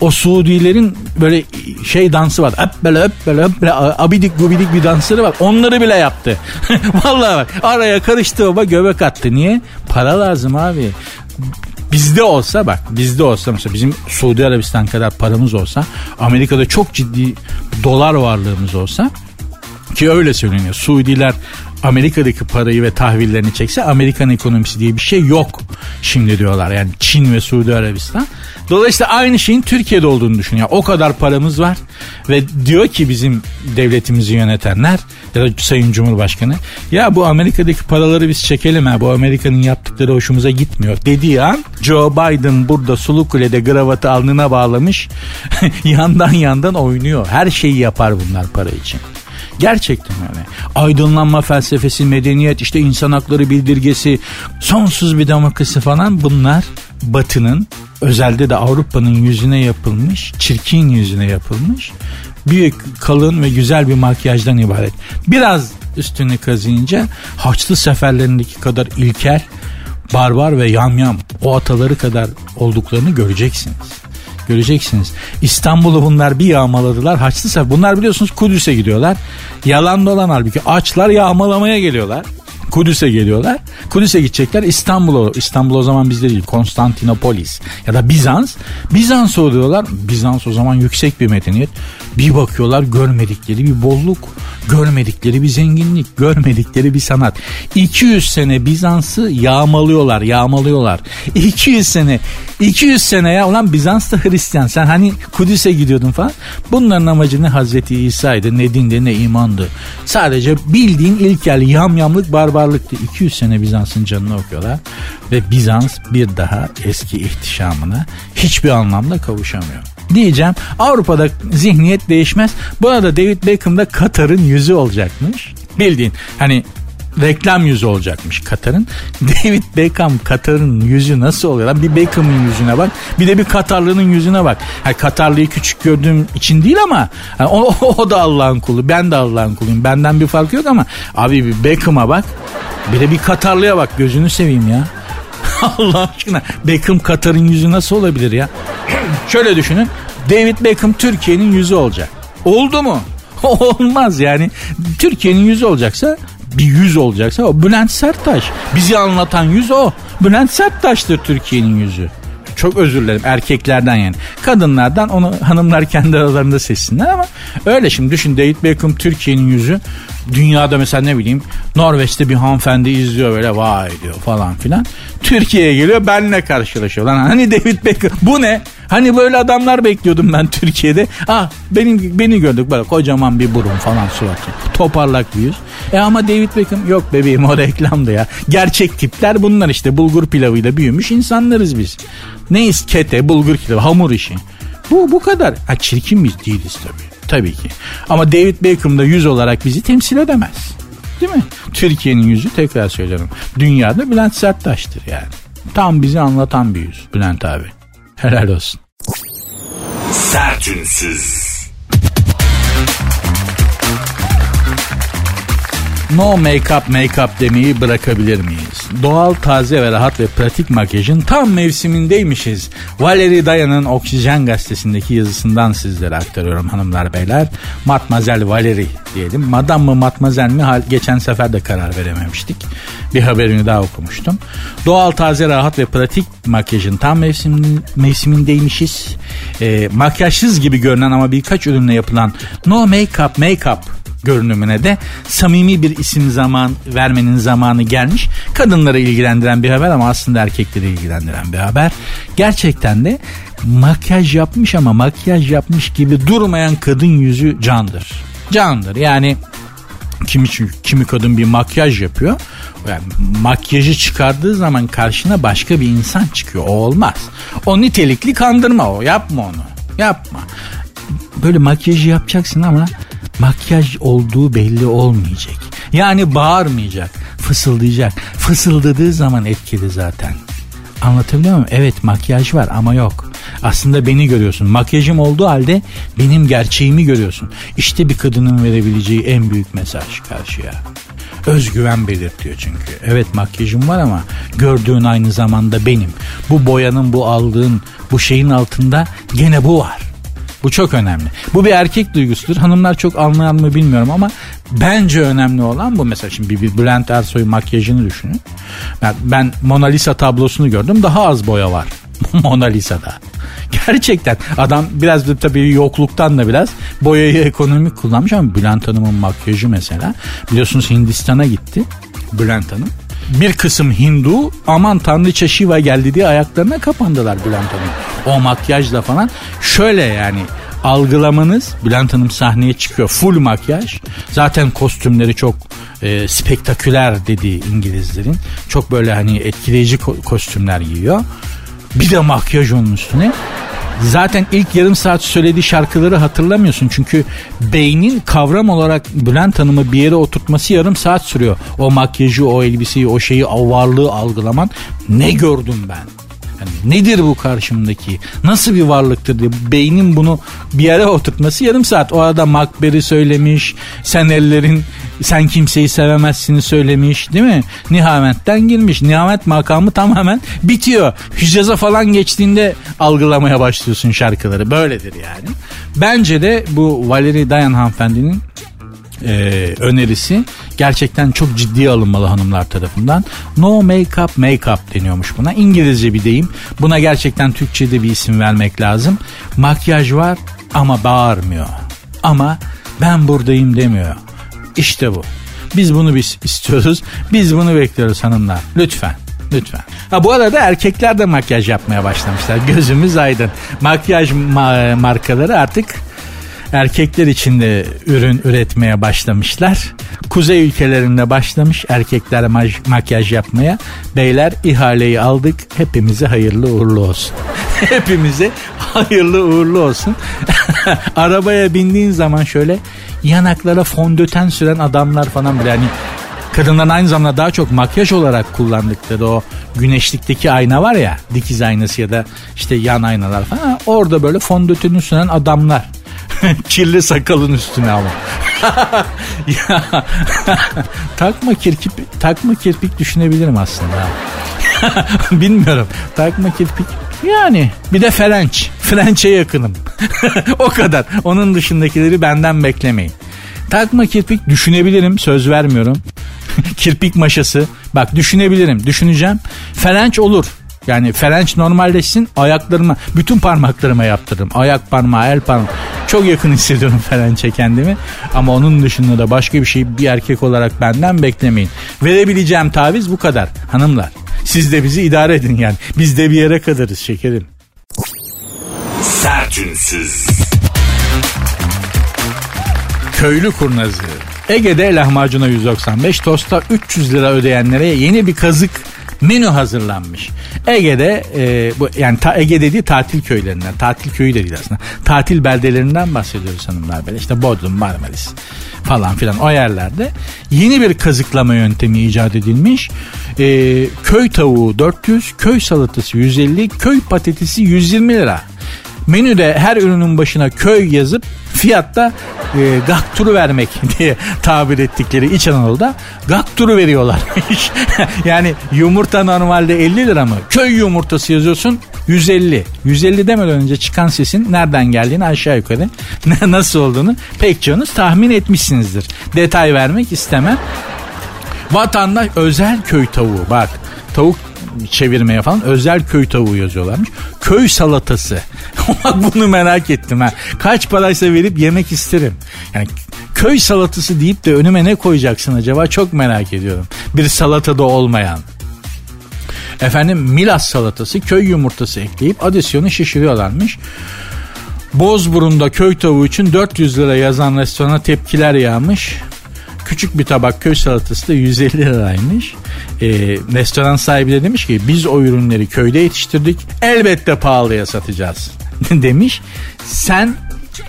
S2: O Suudilerin böyle şey dansı var. Öp böyle öp böyle öp böyle abidik gubidik bir dansları var. Onları bile yaptı. [laughs] Vallahi bak araya karıştı baba göbek attı. Niye? Para lazım abi. Bizde olsa bak bizde olsa mesela bizim Suudi Arabistan kadar paramız olsa Amerika'da çok ciddi dolar varlığımız olsa ki öyle söyleniyor. Suudiler Amerika'daki parayı ve tahvillerini çekse Amerikan ekonomisi diye bir şey yok. Şimdi diyorlar yani Çin ve Suudi Arabistan. Dolayısıyla aynı şeyin Türkiye'de olduğunu düşünüyor. O kadar paramız var ve diyor ki bizim devletimizi yönetenler ya da Sayın Cumhurbaşkanı ya bu Amerika'daki paraları biz çekelim ha bu Amerika'nın yaptıkları hoşumuza gitmiyor dediği an Joe Biden burada Sulukule'de gravatı alnına bağlamış [laughs] yandan yandan oynuyor. Her şeyi yapar bunlar para için. Gerçekten yani. Aydınlanma felsefesi, medeniyet, işte insan hakları bildirgesi, sonsuz bir demokrasi falan bunlar Batı'nın özelde de Avrupa'nın yüzüne yapılmış, çirkin yüzüne yapılmış büyük, kalın ve güzel bir makyajdan ibaret. Biraz üstünü kazıyınca Haçlı seferlerindeki kadar ilkel, barbar ve yamyam o ataları kadar olduklarını göreceksiniz. Göreceksiniz. İstanbul'u bunlar bir yağmaladılar. Haçlı sefer. Bunlar biliyorsunuz Kudüs'e gidiyorlar. Yalan dolan halbuki açlar yağmalamaya geliyorlar. Kudüs'e geliyorlar. Kudüs'e gidecekler İstanbul'a. İstanbul o zaman bizde değil. Konstantinopolis ya da Bizans. Bizans oluyorlar. Bizans o zaman yüksek bir medeniyet. Bir bakıyorlar görmedikleri bir bolluk, görmedikleri bir zenginlik, görmedikleri bir sanat. 200 sene Bizans'ı yağmalıyorlar, yağmalıyorlar. 200 sene, 200 sene ya ulan Bizans da Hristiyan. Sen hani Kudüs'e gidiyordun falan. Bunların amacı ne Hazreti İsa'ydı, ne dinde ne imandı. Sadece bildiğin ilkel yamyamlık barbarlıktı. 200 sene Bizans'ın canını okuyorlar ve Bizans bir daha eski ihtişamına hiçbir anlamda kavuşamıyor diyeceğim. Avrupa'da zihniyet değişmez. Bu arada David Beckham da Katar'ın yüzü olacakmış. Bildiğin hani reklam yüzü olacakmış Katar'ın. [laughs] David Beckham Katar'ın yüzü nasıl oluyor lan? Bir Beckham'ın yüzüne bak. Bir de bir Katarlı'nın yüzüne bak. Yani Katarlı'yı küçük gördüğüm için değil ama yani o, [laughs] o da Allah'ın kulu. Ben de Allah'ın kuluyum. Benden bir fark yok ama abi bir Beckham'a bak. Bir de bir Katarlı'ya bak. Gözünü seveyim ya. [laughs] Allah aşkına Beckham Katar'ın yüzü nasıl olabilir ya? [clears throat] Şöyle düşünün. David Beckham Türkiye'nin yüzü olacak. Oldu mu? Olmaz yani. Türkiye'nin yüzü olacaksa bir yüz olacaksa o Bülent Serttaş. Bizi anlatan yüz o. Bülent Serttaş'tır Türkiye'nin yüzü. Çok özür dilerim erkeklerden yani. Kadınlardan onu hanımlar kendi aralarında seçsinler ama öyle şimdi düşün David Beckham Türkiye'nin yüzü. Dünyada mesela ne bileyim Norveç'te bir hanımefendi izliyor böyle vay diyor falan filan. Türkiye'ye geliyor benle karşılaşıyor. Lan hani David Beckham bu ne? Hani böyle adamlar bekliyordum ben [laughs] Türkiye'de. Ah benim beni gördük böyle kocaman bir burun falan suratı. Toparlak bir yüz. E ama David Beckham yok bebeğim o [laughs] reklamdı ya. Gerçek tipler bunlar işte bulgur pilavıyla büyümüş insanlarız biz. Neyiz kete bulgur pilavı hamur işi. Bu bu kadar. Ha çirkin biz değiliz tabii. Tabii ki. Ama David Beckham da yüz olarak bizi temsil edemez. Değil mi? Türkiye'nin yüzü tekrar söylüyorum. Dünyada Bülent Serttaş'tır yani. Tam bizi anlatan bir yüz Bülent abi. Helal olsun.
S1: Sertünsüz.
S2: No make-up make-up demeyi bırakabilir miyiz? Doğal, taze ve rahat ve pratik makyajın tam mevsimindeymişiz. Valerie Dayan'ın Oksijen gazetesindeki yazısından sizlere aktarıyorum hanımlar beyler. Matmazel Valerie diyelim. Madam mı matmazel mi geçen sefer de karar verememiştik. Bir haberini daha okumuştum. Doğal, taze, rahat ve pratik makyajın tam mevsim, mevsimindeymişiz. E, makyajsız gibi görünen ama birkaç ürünle yapılan no make-up make-up görünümüne de samimi bir isim zaman vermenin zamanı gelmiş. Kadınları ilgilendiren bir haber ama aslında erkekleri ilgilendiren bir haber. Gerçekten de makyaj yapmış ama makyaj yapmış gibi durmayan kadın yüzü candır. Candır yani kimi kimi kadın bir makyaj yapıyor. Yani makyajı çıkardığı zaman karşına başka bir insan çıkıyor. O olmaz. O nitelikli kandırma o. Yapma onu. Yapma. Böyle makyajı yapacaksın ama makyaj olduğu belli olmayacak. Yani bağırmayacak, fısıldayacak. Fısıldadığı zaman etkili zaten. Anlatabiliyor muyum? Evet makyaj var ama yok. Aslında beni görüyorsun. Makyajım olduğu halde benim gerçeğimi görüyorsun. İşte bir kadının verebileceği en büyük mesaj karşıya. Özgüven belirtiyor çünkü. Evet makyajım var ama gördüğün aynı zamanda benim. Bu boyanın, bu aldığın, bu şeyin altında gene bu var. Bu çok önemli. Bu bir erkek duygusudur. Hanımlar çok anlayan mı bilmiyorum ama bence önemli olan bu. Mesela şimdi bir, bir Bülent Ersoy makyajını düşünün. Ben, ben Mona Lisa tablosunu gördüm. Daha az boya var. [laughs] Mona Lisa'da. Gerçekten adam biraz da tabii yokluktan da biraz boyayı ekonomik kullanmış ama Bülent Hanım'ın makyajı mesela biliyorsunuz Hindistan'a gitti Bülent Hanım. Bir kısım Hindu aman tanrıça Shiva geldi diye ayaklarına kapandılar Bülent Hanım. O makyajla falan şöyle yani algılamanız Bülent Hanım sahneye çıkıyor full makyaj. Zaten kostümleri çok e, spektaküler dediği İngilizlerin. Çok böyle hani etkileyici ko- kostümler giyiyor. Bir de makyaj onun üstüne. Zaten ilk yarım saat söylediği şarkıları hatırlamıyorsun. Çünkü beynin kavram olarak Bülent Hanım'ı bir yere oturtması yarım saat sürüyor. O makyajı, o elbiseyi, o şeyi, o varlığı algılaman. Ne gördüm ben? Yani nedir bu karşımdaki? Nasıl bir varlıktır diye beynin bunu bir yere oturtması yarım saat. O arada Makber'i söylemiş. Sen ellerin sen kimseyi sevemezsini söylemiş değil mi? Nihamet'ten girmiş. Nihamet makamı tamamen bitiyor. Hüccaza falan geçtiğinde algılamaya başlıyorsun şarkıları. Böyledir yani. Bence de bu Valeri Dayan hanımefendinin e, önerisi gerçekten çok ciddiye alınmalı hanımlar tarafından. No make up make up deniyormuş buna. İngilizce bir deyim. Buna gerçekten Türkçe'de bir isim vermek lazım. Makyaj var ama bağırmıyor. Ama ben buradayım demiyor. İşte bu. Biz bunu biz istiyoruz. Biz bunu bekliyoruz hanımlar. Lütfen. Lütfen. Ha bu arada erkekler de makyaj yapmaya başlamışlar. Gözümüz aydın. Makyaj ma- markaları artık erkekler için de ürün üretmeye başlamışlar. Kuzey ülkelerinde başlamış erkekler makyaj yapmaya. Beyler ihaleyi aldık. Hepimize hayırlı uğurlu olsun. [laughs] Hepimize hayırlı uğurlu olsun. [laughs] Arabaya bindiğin zaman şöyle yanaklara fondöten süren adamlar falan bile hani kadınların aynı zamanda daha çok makyaj olarak kullandıkları o güneşlikteki ayna var ya dikiz aynası ya da işte yan aynalar falan orada böyle fondöteni süren adamlar [laughs] Kirli sakalın üstüne ama. [laughs] ya, [laughs] takma kirpik takma kirpik düşünebilirim aslında. Bilmiyorum. Takma kirpik yani bir de French. French'e yakınım. o kadar. Onun dışındakileri benden beklemeyin. Takma kirpik düşünebilirim. Söz vermiyorum. kirpik maşası. Bak düşünebilirim. Düşüneceğim. French olur. Yani French normalleşsin ayaklarıma bütün parmaklarıma yaptırırım. Ayak parmağı el parmağı. Çok yakın hissediyorum [laughs] French'e kendimi. Ama onun dışında da başka bir şey bir erkek olarak benden beklemeyin. Verebileceğim taviz bu kadar hanımlar. Siz de bizi idare edin yani. Biz de bir yere kadarız şekerim.
S1: Sertünsüz.
S2: Köylü kurnazı. Ege'de lahmacuna 195, tosta 300 lira ödeyenlere yeni bir kazık menü hazırlanmış. Ege'de e, bu yani ta, Ege dediği tatil köylerinden, tatil köyü de değil aslında. Tatil beldelerinden bahsediyoruz hanımlar böyle. İşte Bodrum, Marmaris falan filan o yerlerde yeni bir kazıklama yöntemi icat edilmiş. E, köy tavuğu 400, köy salatası 150, köy patatesi 120 lira. Menüde her ürünün başına köy yazıp fiyatta e, gakturu vermek [laughs] diye tabir ettikleri İç Anadolu'da gakturu veriyorlarmış. [laughs] yani yumurta normalde 50 lira mı? Köy yumurtası yazıyorsun 150. 150 demeden önce çıkan sesin nereden geldiğini aşağı yukarı [laughs] nasıl olduğunu pek çoğunuz tahmin etmişsinizdir. Detay vermek istemem. Vatandaş özel köy tavuğu bak tavuk çevirmeye falan özel köy tavuğu yazıyorlarmış. Köy salatası. [laughs] Bunu merak ettim ha. Kaç paraysa verip yemek isterim. Yani köy salatası deyip de önüme ne koyacaksın acaba çok merak ediyorum. Bir salatada olmayan. Efendim Milas salatası köy yumurtası ekleyip adisyonu şişiriyorlarmış. Bozburun'da köy tavuğu için 400 lira yazan restorana tepkiler yağmış. Küçük bir tabak köy salatası da 150 liraymış. Ee, restoran sahibi de demiş ki biz o ürünleri köyde yetiştirdik. Elbette pahalıya satacağız [laughs] demiş. Sen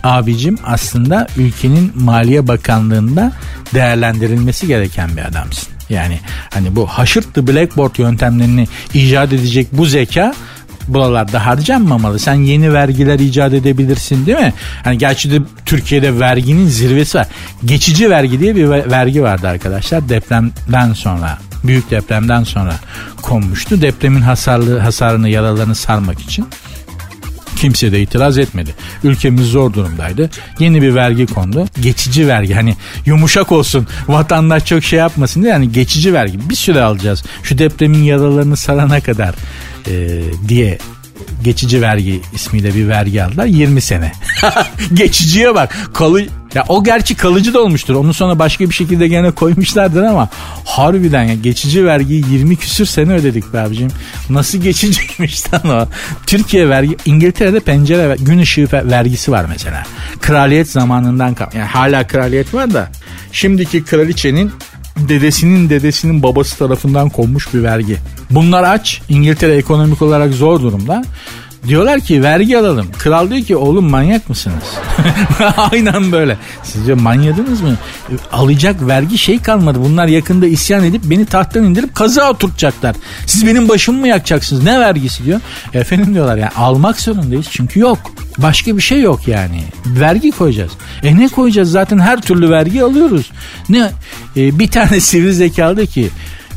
S2: abicim aslında ülkenin Maliye Bakanlığı'nda değerlendirilmesi gereken bir adamsın. Yani hani bu haşırtlı blackboard yöntemlerini icat edecek bu zeka buralarda harcanmamalı. Sen yeni vergiler icat edebilirsin değil mi? Hani gerçi de Türkiye'de verginin zirvesi var. Geçici vergi diye bir vergi vardı arkadaşlar depremden sonra büyük depremden sonra konmuştu. Depremin hasarlı hasarını yaralarını sarmak için. Kimse de itiraz etmedi. Ülkemiz zor durumdaydı. Yeni bir vergi kondu. Geçici vergi hani yumuşak olsun vatandaş çok şey yapmasın diye yani geçici vergi bir süre alacağız. Şu depremin yaralarını sarana kadar e, diye geçici vergi ismiyle bir vergi aldılar 20 sene. [laughs] Geçiciye bak. Kalı ya o gerçi kalıcı da olmuştur. Onu sonra başka bir şekilde gene koymuşlardır ama harbiden ya geçici vergiyi 20 küsür sene ödedik be abicim. Nasıl geçiciymiş [laughs] lan o? Türkiye vergi İngiltere'de pencere gün ışığı vergisi var mesela. Kraliyet zamanından kal. Yani hala kraliyet var da şimdiki kraliçenin dedesinin dedesinin babası tarafından konmuş bir vergi. Bunlar aç. İngiltere ekonomik olarak zor durumda. Diyorlar ki vergi alalım. Kral diyor ki oğlum manyak mısınız? [laughs] Aynen böyle. Sizce manyadınız mı? Alacak vergi şey kalmadı. Bunlar yakında isyan edip beni tahttan indirip kazığa oturtacaklar. Siz benim başımı mı yakacaksınız? Ne vergisi diyor. Efendim diyorlar yani almak zorundayız çünkü yok. Başka bir şey yok yani. Vergi koyacağız. E ne koyacağız? Zaten her türlü vergi alıyoruz. Ne? E, bir tane [laughs] sivri zekalı ki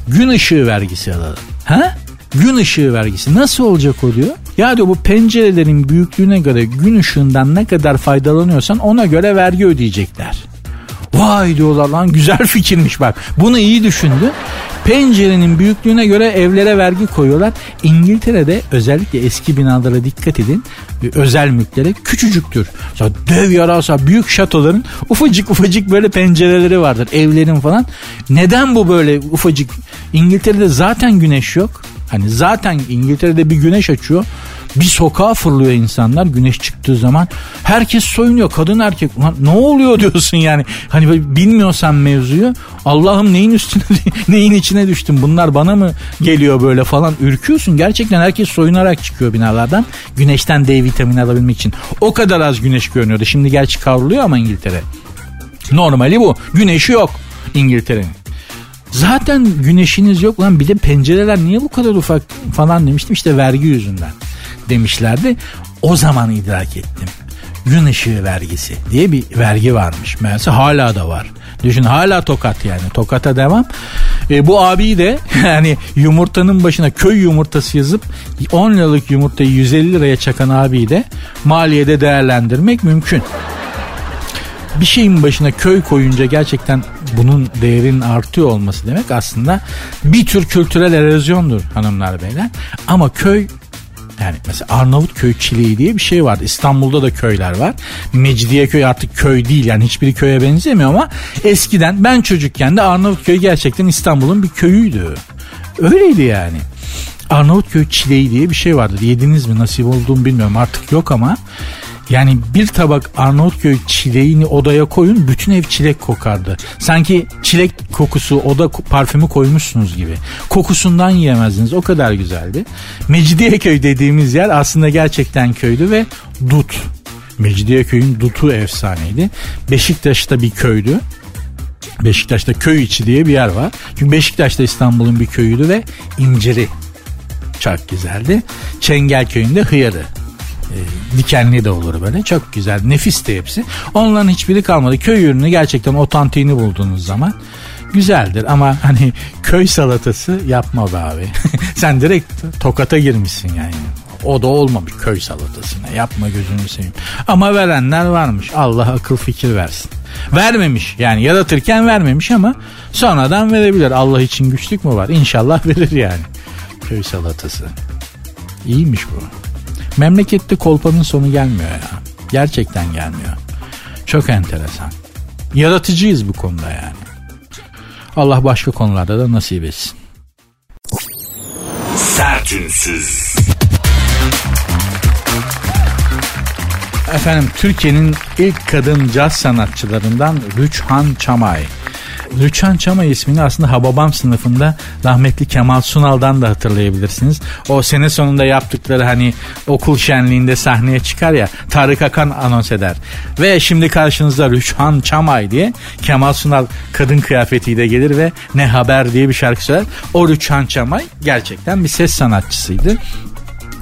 S2: gün ışığı vergisi alalım. Ha? Gün ışığı vergisi nasıl olacak o diyor. Ya diyor bu pencerelerin büyüklüğüne göre gün ışığından ne kadar faydalanıyorsan ona göre vergi ödeyecekler. Vay diyorlar lan güzel fikirmiş bak. Bunu iyi düşündü. Pencerenin büyüklüğüne göre evlere vergi koyuyorlar. İngiltere'de özellikle eski binalara dikkat edin. Özel mülklere küçücüktür. Mesela dev yarasa büyük şatoların ufacık ufacık böyle pencereleri vardır. Evlerin falan. Neden bu böyle ufacık? İngiltere'de zaten güneş yok. Hani zaten İngiltere'de bir güneş açıyor. Bir sokağa fırlıyor insanlar güneş çıktığı zaman. Herkes soyunuyor kadın erkek. Ulan ne oluyor diyorsun yani. Hani bilmiyorsan mevzuyu. Allah'ım neyin üstüne [laughs] neyin içine düştüm. Bunlar bana mı geliyor böyle falan. Ürküyorsun. Gerçekten herkes soyunarak çıkıyor binalardan. Güneşten D vitamini alabilmek için. O kadar az güneş görünüyordu. Şimdi gerçi kavruluyor ama İngiltere. Normali bu. Güneşi yok İngiltere'nin. Zaten güneşiniz yok lan bir de pencereler niye bu kadar ufak falan demiştim işte vergi yüzünden demişlerdi. O zaman idrak ettim. Gün ışığı vergisi diye bir vergi varmış. Meğerse hala da var. Düşün hala tokat yani. Tokata devam. E, bu abi de [laughs] yani yumurtanın başına köy yumurtası yazıp 10 liralık yumurtayı 150 liraya çakan abi de maliyede değerlendirmek mümkün bir şeyin başına köy koyunca gerçekten bunun değerinin artıyor olması demek aslında bir tür kültürel erozyondur hanımlar beyler. Ama köy yani mesela Arnavutköy çileği diye bir şey vardı. İstanbul'da da köyler var. Mecidiyeköy artık köy değil yani hiçbiri köye benzemiyor ama eskiden ben çocukken de Arnavutköy gerçekten İstanbul'un bir köyüydü. Öyleydi yani. Arnavutköy çileği diye bir şey vardı. Yediniz mi nasip olduğunu bilmiyorum artık yok ama yani bir tabak Arnavutköy çileğini odaya koyun bütün ev çilek kokardı. Sanki çilek kokusu oda parfümü koymuşsunuz gibi. Kokusundan yiyemezdiniz o kadar güzeldi. Mecidiyeköy dediğimiz yer aslında gerçekten köydü ve dut. Mecidiyeköy'ün dutu efsaneydi. Beşiktaş'ta bir köydü. Beşiktaş'ta köy içi diye bir yer var. Çünkü Beşiktaş'ta İstanbul'un bir köyüydü ve inciri çok güzeldi. Çengelköy'ünde hıyarı e, dikenli de olur böyle. Çok güzel. Nefis de hepsi. Onların hiçbiri kalmadı. Köy ürünü gerçekten otantiğini bulduğunuz zaman güzeldir ama hani köy salatası yapma be abi. [laughs] Sen direkt tokata girmişsin yani. O da olmamış köy salatasına. Yapma gözünü seveyim. Ama verenler varmış. Allah akıl fikir versin. Vermemiş yani yaratırken vermemiş ama sonradan verebilir. Allah için güçlük mü var? İnşallah verir yani. Köy salatası. İyiymiş bu. Memlekette kolpanın sonu gelmiyor ya. Gerçekten gelmiyor. Çok enteresan. Yaratıcıyız bu konuda yani. Allah başka konularda da nasip etsin. Sertünsüz. Efendim Türkiye'nin ilk kadın caz sanatçılarından Rüçhan Çamay. Rüçhan Çama ismini aslında Hababam sınıfında rahmetli Kemal Sunal'dan da hatırlayabilirsiniz. O sene sonunda yaptıkları hani okul şenliğinde sahneye çıkar ya Tarık Akan anons eder. Ve şimdi karşınızda Rüçhan Çamay diye Kemal Sunal kadın kıyafetiyle gelir ve Ne Haber diye bir şarkı söyler. O Rüçhan Çamay gerçekten bir ses sanatçısıydı.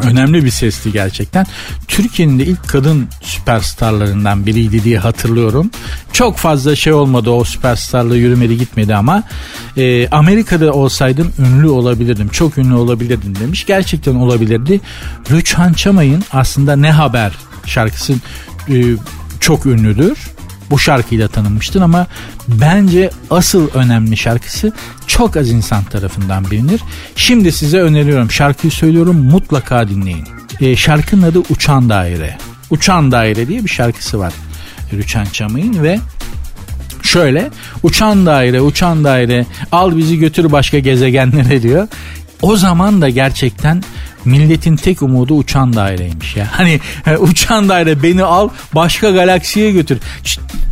S2: Önemli bir sesti gerçekten. Türkiye'nin de ilk kadın süperstarlarından biriydi diye hatırlıyorum. Çok fazla şey olmadı o süperstarlığı yürümedi gitmedi ama e, Amerika'da olsaydım ünlü olabilirdim. Çok ünlü olabilirdim demiş. Gerçekten olabilirdi. Rüçhan Çamay'ın aslında Ne Haber şarkısı e, çok ünlüdür bu şarkıyla tanınmıştır ama bence asıl önemli şarkısı çok az insan tarafından bilinir. Şimdi size öneriyorum şarkıyı söylüyorum mutlaka dinleyin. E, şarkının adı Uçan Daire. Uçan Daire diye bir şarkısı var Rüçhan Çamay'ın ve şöyle uçan daire uçan daire al bizi götür başka gezegenlere diyor. O zaman da gerçekten milletin tek umudu uçan daireymiş ya. Hani uçan daire beni al başka galaksiye götür.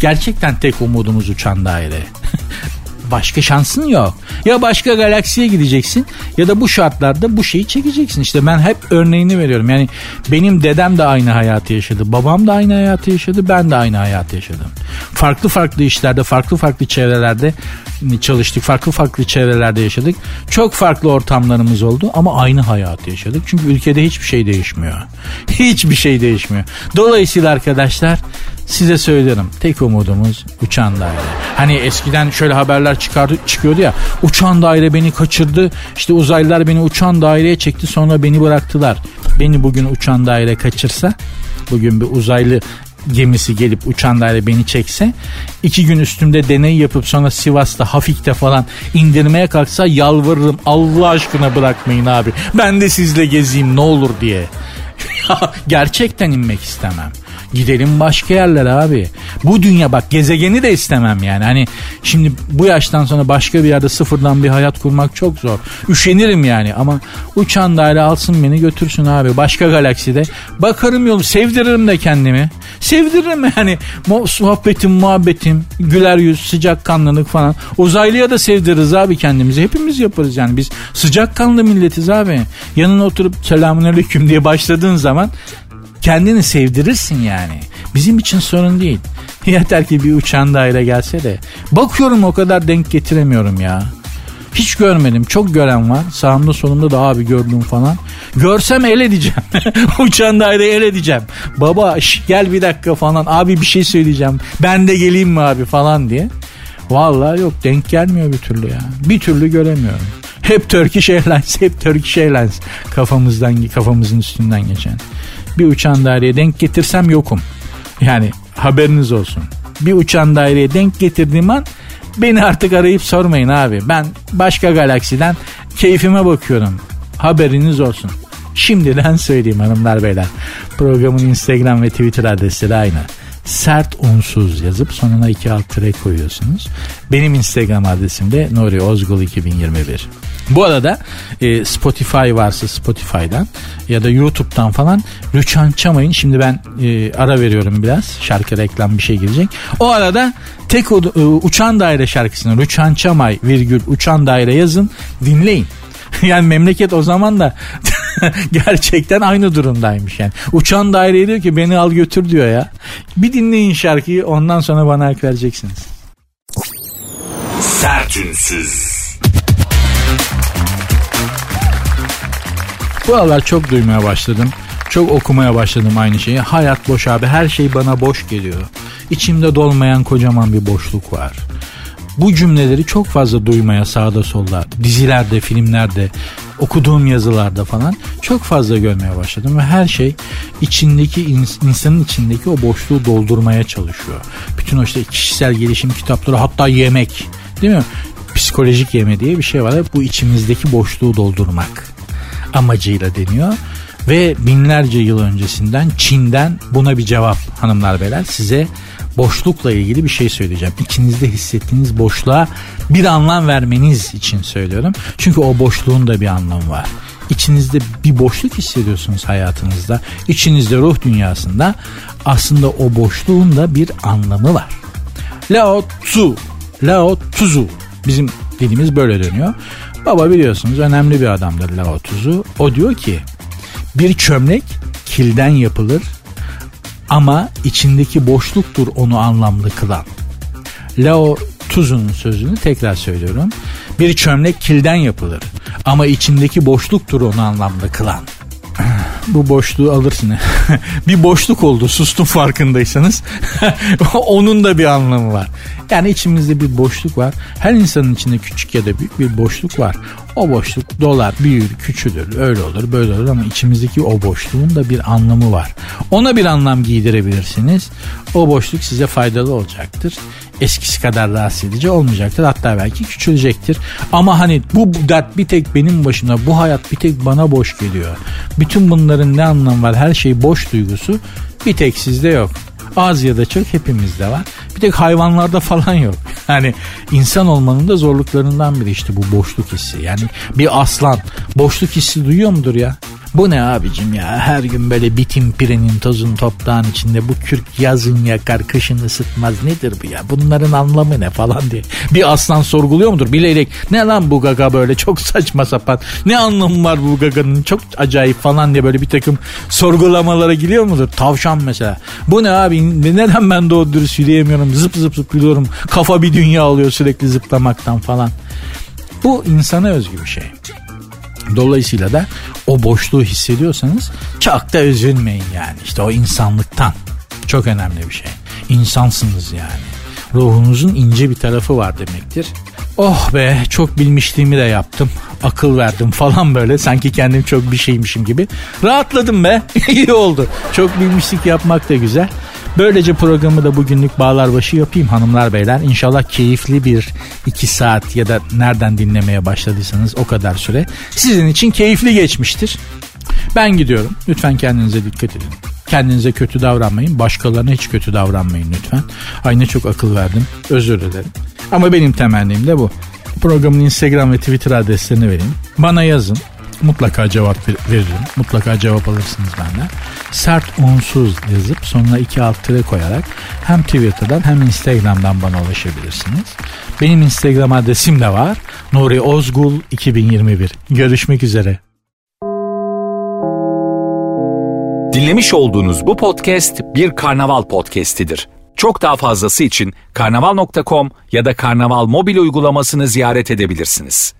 S2: Gerçekten tek umudumuz uçan daire. [laughs] başka şansın yok. Ya başka galaksiye gideceksin ya da bu şartlarda bu şeyi çekeceksin. İşte ben hep örneğini veriyorum. Yani benim dedem de aynı hayatı yaşadı. Babam da aynı hayatı yaşadı. Ben de aynı hayatı yaşadım. Farklı farklı işlerde, farklı farklı çevrelerde çalıştık. Farklı farklı çevrelerde yaşadık. Çok farklı ortamlarımız oldu ama aynı hayatı yaşadık. Çünkü ülkede hiçbir şey değişmiyor. [laughs] Hiçbir şey değişmiyor. Dolayısıyla arkadaşlar size söylerim tek umudumuz uçan daire. Hani eskiden şöyle haberler çıkardı, çıkıyordu ya uçan daire beni kaçırdı işte uzaylılar beni uçan daireye çekti sonra beni bıraktılar. Beni bugün uçan daire kaçırsa bugün bir uzaylı gemisi gelip uçan daire beni çekse iki gün üstümde deney yapıp sonra Sivas'ta Hafik'te falan indirmeye kalksa yalvarırım Allah aşkına bırakmayın abi ben de sizle gezeyim ne olur diye. [laughs] Gerçekten inmek istemem. Gidelim başka yerler abi. Bu dünya bak gezegeni de istemem yani. Hani şimdi bu yaştan sonra başka bir yerde sıfırdan bir hayat kurmak çok zor. Üşenirim yani ama uçan daire alsın beni götürsün abi. Başka galakside. Bakarım yolu sevdiririm de kendimi. Sevdiririm yani. Sohbetim, muhabbetim, güler yüz, sıcak kanlılık falan. Uzaylıya da sevdiririz abi kendimizi. Hepimiz yaparız yani. Biz sıcak kanlı milletiz abi. Yanına oturup selamun aleyküm diye başladığın zaman kendini sevdirirsin yani. Bizim için sorun değil. [laughs] Yeter ki bir uçan daire gelse de. Bakıyorum o kadar denk getiremiyorum ya. Hiç görmedim. Çok gören var. Sağımda solumda da abi gördüm falan. Görsem el edeceğim. [laughs] Uçan daire el edeceğim. Baba şş, gel bir dakika falan. Abi bir şey söyleyeceğim. Ben de geleyim mi abi falan diye. Vallahi yok denk gelmiyor bir türlü ya. Bir türlü göremiyorum. Hep Turkish Airlines, hep Turkish Airlines kafamızdan kafamızın üstünden geçen bir uçan daireye denk getirsem yokum. Yani haberiniz olsun. Bir uçan daireye denk getirdiğim an Beni artık arayıp sormayın abi. Ben başka galaksiden keyfime bakıyorum. Haberiniz olsun. Şimdiden söyleyeyim hanımlar beyler. Programın Instagram ve Twitter adresleri aynı sert unsuz yazıp sonuna iki alt tere koyuyorsunuz. Benim Instagram adresim de Nuri Ozgul 2021. Bu arada e, Spotify varsa Spotify'dan ya da YouTube'dan falan Rüçhan Çamay'ın şimdi ben e, ara veriyorum biraz şarkı reklam bir şey gelecek. O arada tek e, uçan daire şarkısını Rüçhan Çamay virgül uçan daire yazın dinleyin. [laughs] yani memleket o zaman da [laughs] gerçekten aynı durumdaymış yani. Uçan daireye diyor ki beni al götür diyor ya. Bir dinleyin şarkıyı ondan sonra bana hak vereceksiniz. Sertünsüz. Bu aralar çok duymaya başladım. Çok okumaya başladım aynı şeyi. Hayat boş abi her şey bana boş geliyor. İçimde dolmayan kocaman bir boşluk var. Bu cümleleri çok fazla duymaya sağda solda dizilerde, filmlerde, okuduğum yazılarda falan çok fazla görmeye başladım ve her şey içindeki insanın içindeki o boşluğu doldurmaya çalışıyor. Bütün o işte kişisel gelişim kitapları hatta yemek değil mi? Psikolojik yeme diye bir şey var. Bu içimizdeki boşluğu doldurmak amacıyla deniyor. Ve binlerce yıl öncesinden Çin'den buna bir cevap hanımlar beyler size boşlukla ilgili bir şey söyleyeceğim. İçinizde hissettiğiniz boşluğa bir anlam vermeniz için söylüyorum. Çünkü o boşluğun da bir anlamı var. İçinizde bir boşluk hissediyorsunuz hayatınızda. İçinizde ruh dünyasında aslında o boşluğun da bir anlamı var. Lao Tzu, Lao Tzu bizim dilimiz böyle dönüyor. Baba biliyorsunuz önemli bir adamdır Lao Tzu. O diyor ki bir çömlek kilden yapılır ama içindeki boşluktur onu anlamlı kılan. Lao Tzu'nun sözünü tekrar söylüyorum. Bir çömlek kilden yapılır ama içindeki boşluktur onu anlamlı kılan. [sighs] Bu boşluğu alırsın. [laughs] bir boşluk oldu sustum farkındaysanız. [laughs] Onun da bir anlamı var. Yani içimizde bir boşluk var. Her insanın içinde küçük ya da büyük bir boşluk var. O boşluk dolar, büyür, küçülür, öyle olur, böyle olur ama içimizdeki o boşluğun da bir anlamı var. Ona bir anlam giydirebilirsiniz. O boşluk size faydalı olacaktır. Eskisi kadar rahatsız edici olmayacaktır. Hatta belki küçülecektir. Ama hani bu dert bir tek benim başıma, bu hayat bir tek bana boş geliyor. Bütün bunların ne anlamı var? Her şey boş duygusu bir tek sizde yok. Az ya da çok hepimizde var. Bir tek hayvanlarda falan yok. Yani insan olmanın da zorluklarından biri işte bu boşluk hissi. Yani bir aslan boşluk hissi duyuyor mudur ya? Bu ne abicim ya her gün böyle bitim pirenin tozun toprağın içinde bu kürk yazın yakar kışın ısıtmaz nedir bu ya bunların anlamı ne falan diye. Bir aslan sorguluyor mudur bilerek ne lan bu gaga böyle çok saçma sapan ne anlamı var bu gaganın çok acayip falan diye böyle bir takım sorgulamalara giriyor mudur? Tavşan mesela bu ne abi neden ben doğru dürüst zıp zıp zıp yürüyorum kafa bir dünya alıyor sürekli zıplamaktan falan. Bu insana özgü bir şey. Dolayısıyla da o boşluğu hissediyorsanız çok da üzülmeyin yani. İşte o insanlıktan. Çok önemli bir şey. İnsansınız yani. Ruhunuzun ince bir tarafı var demektir. Oh be çok bilmişliğimi de yaptım. Akıl verdim falan böyle. Sanki kendim çok bir şeymişim gibi. Rahatladım be. [laughs] İyi oldu. Çok bilmişlik yapmak da güzel. Böylece programı da bugünlük bağlar başı yapayım hanımlar beyler. İnşallah keyifli bir iki saat ya da nereden dinlemeye başladıysanız o kadar süre sizin için keyifli geçmiştir. Ben gidiyorum. Lütfen kendinize dikkat edin. Kendinize kötü davranmayın. Başkalarına hiç kötü davranmayın lütfen. Ay ne çok akıl verdim. Özür dilerim. Ama benim temennim de bu. Programın Instagram ve Twitter adreslerini vereyim. Bana yazın. Mutlaka cevap veririm. Mutlaka cevap alırsınız benden. Sert unsuz yazıp sonuna iki alt tire koyarak hem Twitter'dan hem Instagram'dan bana ulaşabilirsiniz. Benim Instagram adresim de var. Nuri Ozgul 2021. Görüşmek üzere.
S1: Dinlemiş olduğunuz bu podcast bir karnaval podcastidir. Çok daha fazlası için karnaval.com ya da karnaval mobil uygulamasını ziyaret edebilirsiniz.